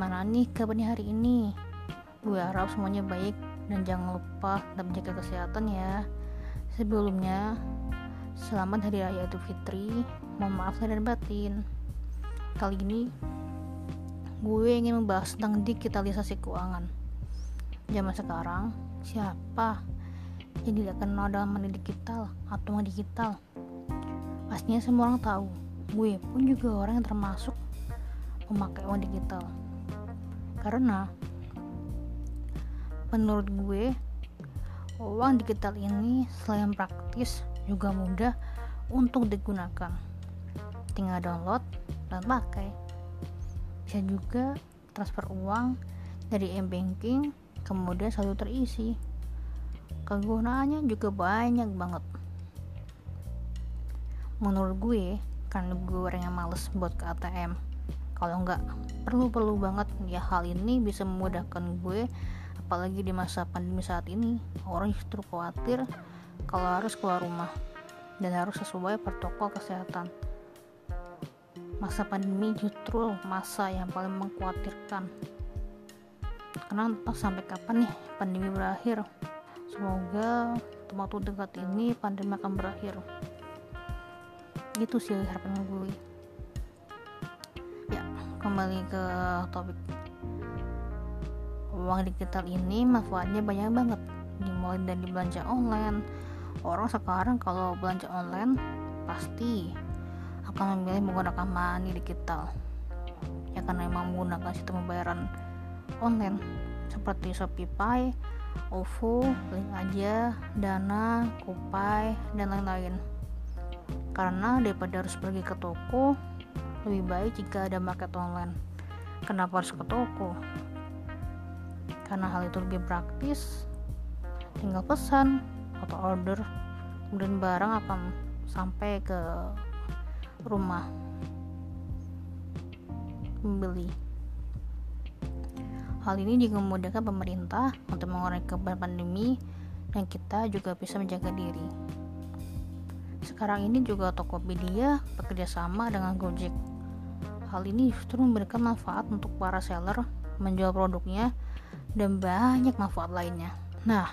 gimana nih kabarnya hari ini? Gue harap semuanya baik dan jangan lupa tetap menjaga kesehatan ya. Sebelumnya, selamat Hari Raya Idul Fitri. Mohon maaf lahir dan batin. Kali ini, gue ingin membahas tentang digitalisasi keuangan. Zaman sekarang, siapa yang tidak kenal dengan money digital atau money digital? Pastinya semua orang tahu. Gue pun juga orang yang termasuk memakai uang digital karena menurut gue uang digital ini selain praktis juga mudah untuk digunakan. Tinggal download dan pakai. Bisa juga transfer uang dari m-banking kemudian selalu terisi. Kegunaannya juga banyak banget. Menurut gue karena gue orang yang males buat ke ATM kalau nggak perlu-perlu banget ya hal ini bisa memudahkan gue apalagi di masa pandemi saat ini. Orang justru khawatir kalau harus keluar rumah dan harus sesuai protokol kesehatan. Masa pandemi justru masa yang paling mengkhawatirkan. Karena entah sampai kapan nih pandemi berakhir. Semoga waktu dekat ini pandemi akan berakhir. Itu sih harapan gue kembali ke topik uang digital ini manfaatnya banyak banget. Dimulai dari belanja online. Orang sekarang kalau belanja online pasti akan memilih menggunakan money digital. Ya karena memang menggunakan sistem pembayaran online seperti Shopee Pay, OVO, Link Aja, Dana, Kupai, dan lain-lain. Karena daripada harus pergi ke toko, lebih baik jika ada market online. Kenapa harus ke toko? Karena hal itu lebih praktis. Tinggal pesan atau order, kemudian barang akan sampai ke rumah membeli. Hal ini juga memudahkan pemerintah untuk mengurangi keban pandemi dan kita juga bisa menjaga diri. Sekarang ini juga Tokopedia bekerja sama dengan Gojek Hal ini justru memberikan manfaat untuk para seller menjual produknya dan banyak manfaat lainnya. Nah,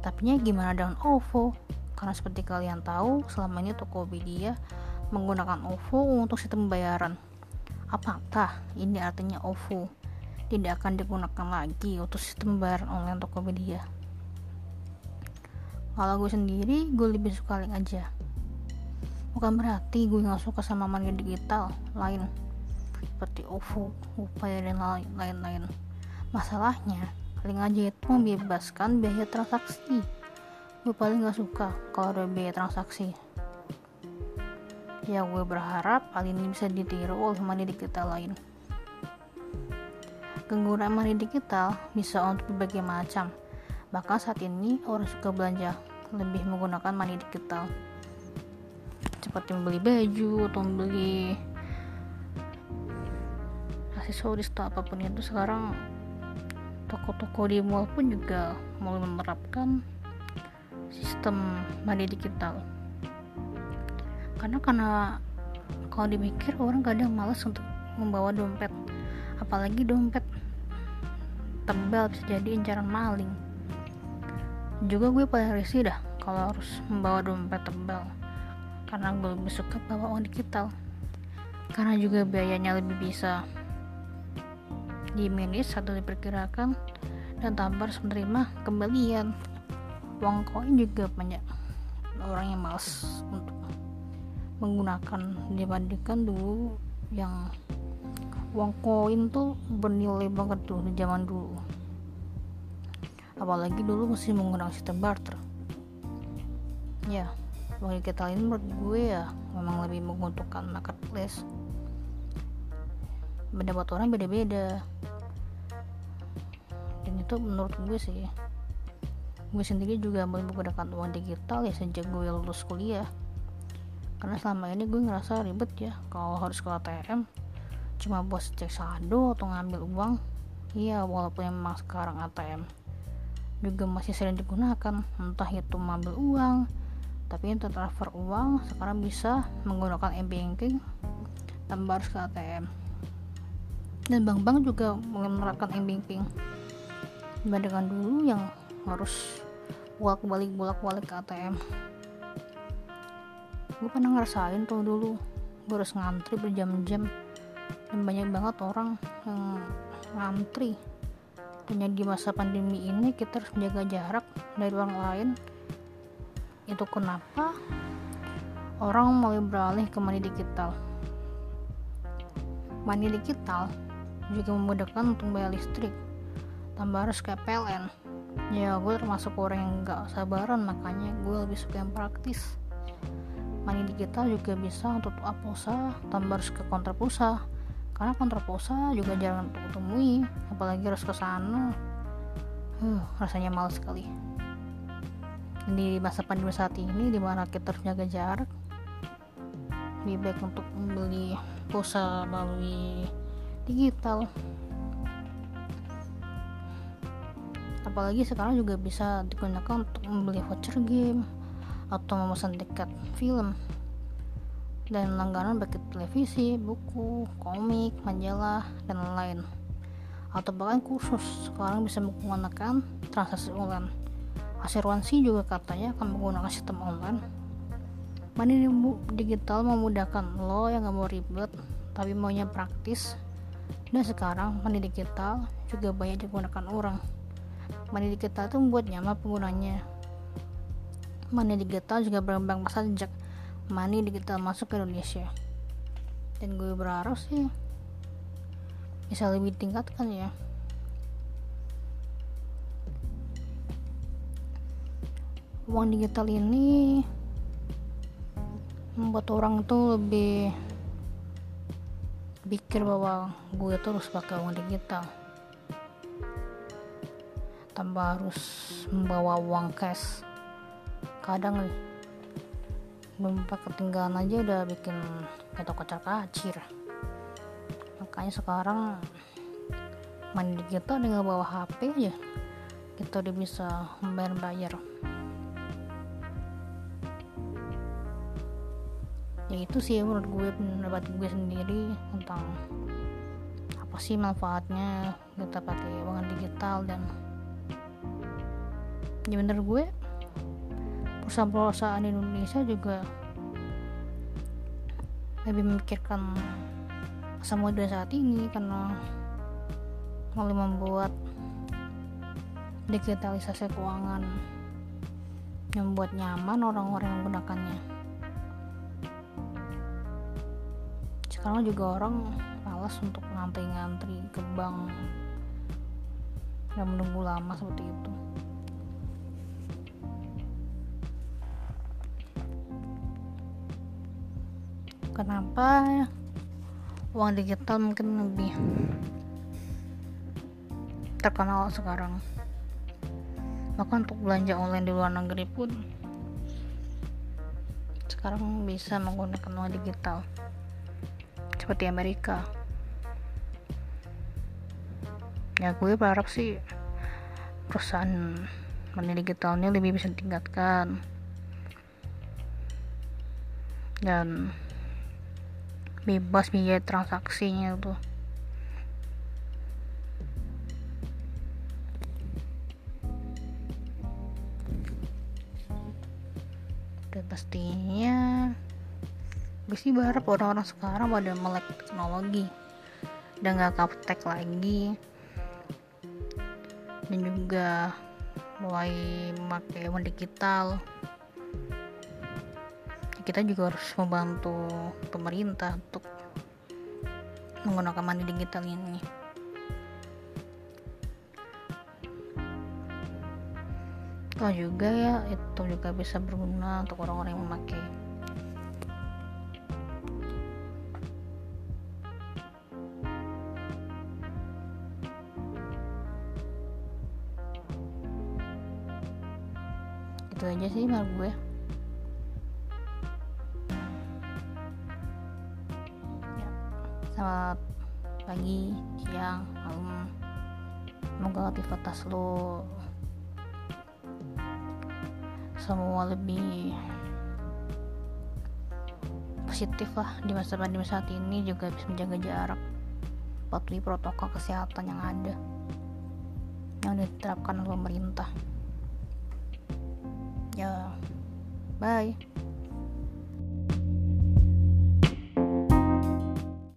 tapi gimana dengan OVO? Karena seperti kalian tahu, selama ini Tokopedia menggunakan OVO untuk sistem pembayaran. Apakah ini artinya OVO tidak akan digunakan lagi untuk sistem pembayaran online Tokopedia? Kalau gue sendiri, gue lebih suka link aja. Bukan berarti gue gak suka sama money digital lain seperti OVO, upaya dan lain-lain. Masalahnya, link aja itu membebaskan biaya transaksi. Gue paling gak suka kalau ada biaya transaksi. Ya gue berharap hal ini bisa ditiru oleh money digital lain. Penggunaan money digital bisa untuk berbagai macam. Bahkan saat ini orang suka belanja lebih menggunakan money digital seperti membeli baju atau membeli aksesoris atau apa pun itu. Sekarang toko-toko di mall pun juga mulai menerapkan sistem money digital. Karena karena kalau dipikir orang kadang malas untuk membawa dompet apalagi dompet tebal bisa jadi incaran maling. Juga gue paling risih dah kalau harus membawa dompet tebal karena gue lebih suka bawa uang digital. Karena juga biayanya lebih bisa di minus atau diperkirakan dan tanpa harus menerima kembalian. Uang koin juga banyak orang yang males untuk menggunakan dibandingkan dulu yang uang koin tuh bernilai banget tuh di zaman dulu. Apalagi dulu masih menggunakan sistem barter. Ya bagi kita ini menurut gue ya memang lebih menguntungkan marketplace pendapat orang beda-beda. Dan itu menurut gue sih gue sendiri juga menggunakan uang digital ya sejak gue lulus kuliah. Karena selama ini gue ngerasa ribet ya kalau harus ke ATM cuma buat cek saldo atau ngambil uang. Iya walaupun memang sekarang ATM juga masih sering digunakan entah itu mengambil uang tapi untuk transfer uang sekarang bisa menggunakan e-banking tanpa harus ke ATM dan bank-bank juga mulai menerapkan m-banking dibandingkan dulu yang harus bolak-balik bolak-balik ke ATM gue pernah ngerasain tuh dulu. Gue harus ngantri berjam-jam. Dan banyak banget orang yang ngantri. Dan di masa pandemi ini kita harus menjaga jarak dari orang lain. Itu kenapa orang mulai beralih ke money digital? Money digital juga memudahkan untuk bayar listrik. Tambah harus ke PLN. Ya gue termasuk orang yang gak sabaran makanya gue lebih suka yang praktis. Money digital juga bisa untuk up pulsa tambah harus ke kontra pulsa. Karena kontra pulsa juga jarang untuk temui apalagi harus ke sana. Uh, rasanya males sekali. Di masa pandemi saat ini di mana kita harus jaga jarak lebih baik untuk membeli pulsa melalui digital. Apalagi sekarang juga bisa digunakan untuk membeli voucher game atau memesan tiket film dan langganan bagi televisi, buku, komik, majalah, dan lain-lain atau bahkan kursus. Sekarang bisa menggunakan transaksi online. Asuransi juga katanya akan menggunakan sistem online. Money digital memudahkan. Lo yang gak mau ribet tapi maunya praktis dan sekarang money digital juga banyak digunakan orang. Money digital itu membuat nyaman penggunanya. Money digital juga berkembang masa sejak money digital masuk ke Indonesia. Dan gue berharap sih bisa lebih tingkatkan ya. Uang digital ini membuat orang tuh lebih pikir bahwa gue terus pakai uang digital. Tanpa harus membawa uang cash. Kadang dompet ketinggalan aja udah bikin kita kocar kacir makanya sekarang main digital dengan bawa HP aja kita udah bisa membayar-bayar ya itu sih menurut gue pendapat gue sendiri tentang apa sih manfaatnya kita pakai uang digital dan ya bener gue perusahaan-perusahaan Indonesia juga lebih memikirkan masa muda saat ini karena mulai membuat digitalisasi keuangan yang membuat nyaman orang-orang yang menggunakannya sekarang juga orang malas untuk ngantri-ngantri ke bank dan menunggu lama seperti itu. Kenapa uang digital mungkin lebih terkenal sekarang? Bahkan untuk belanja online di luar negeri pun sekarang bisa menggunakan uang digital seperti Amerika. Ya gue berharap sih perusahaan money digitalnya lebih bisa tingkatkan dan bebas biaya transaksinya dan pastinya gue sih berharap orang-orang sekarang pada melek teknologi dan gak kaptek lagi. Dan juga mulai memakai uang digital. Kita juga harus membantu pemerintah untuk menggunakan money digital ini. Oh juga ya itu juga bisa berguna untuk orang-orang yang memakai itu aja sih menurut gue. Ya, selamat pagi siang malam. Semoga aktivitas lo semua lebih positif lah di masa pandemi saat ini juga bisa menjaga jarak mematuhi protokol kesehatan yang ada yang diterapkan oleh pemerintah ya bye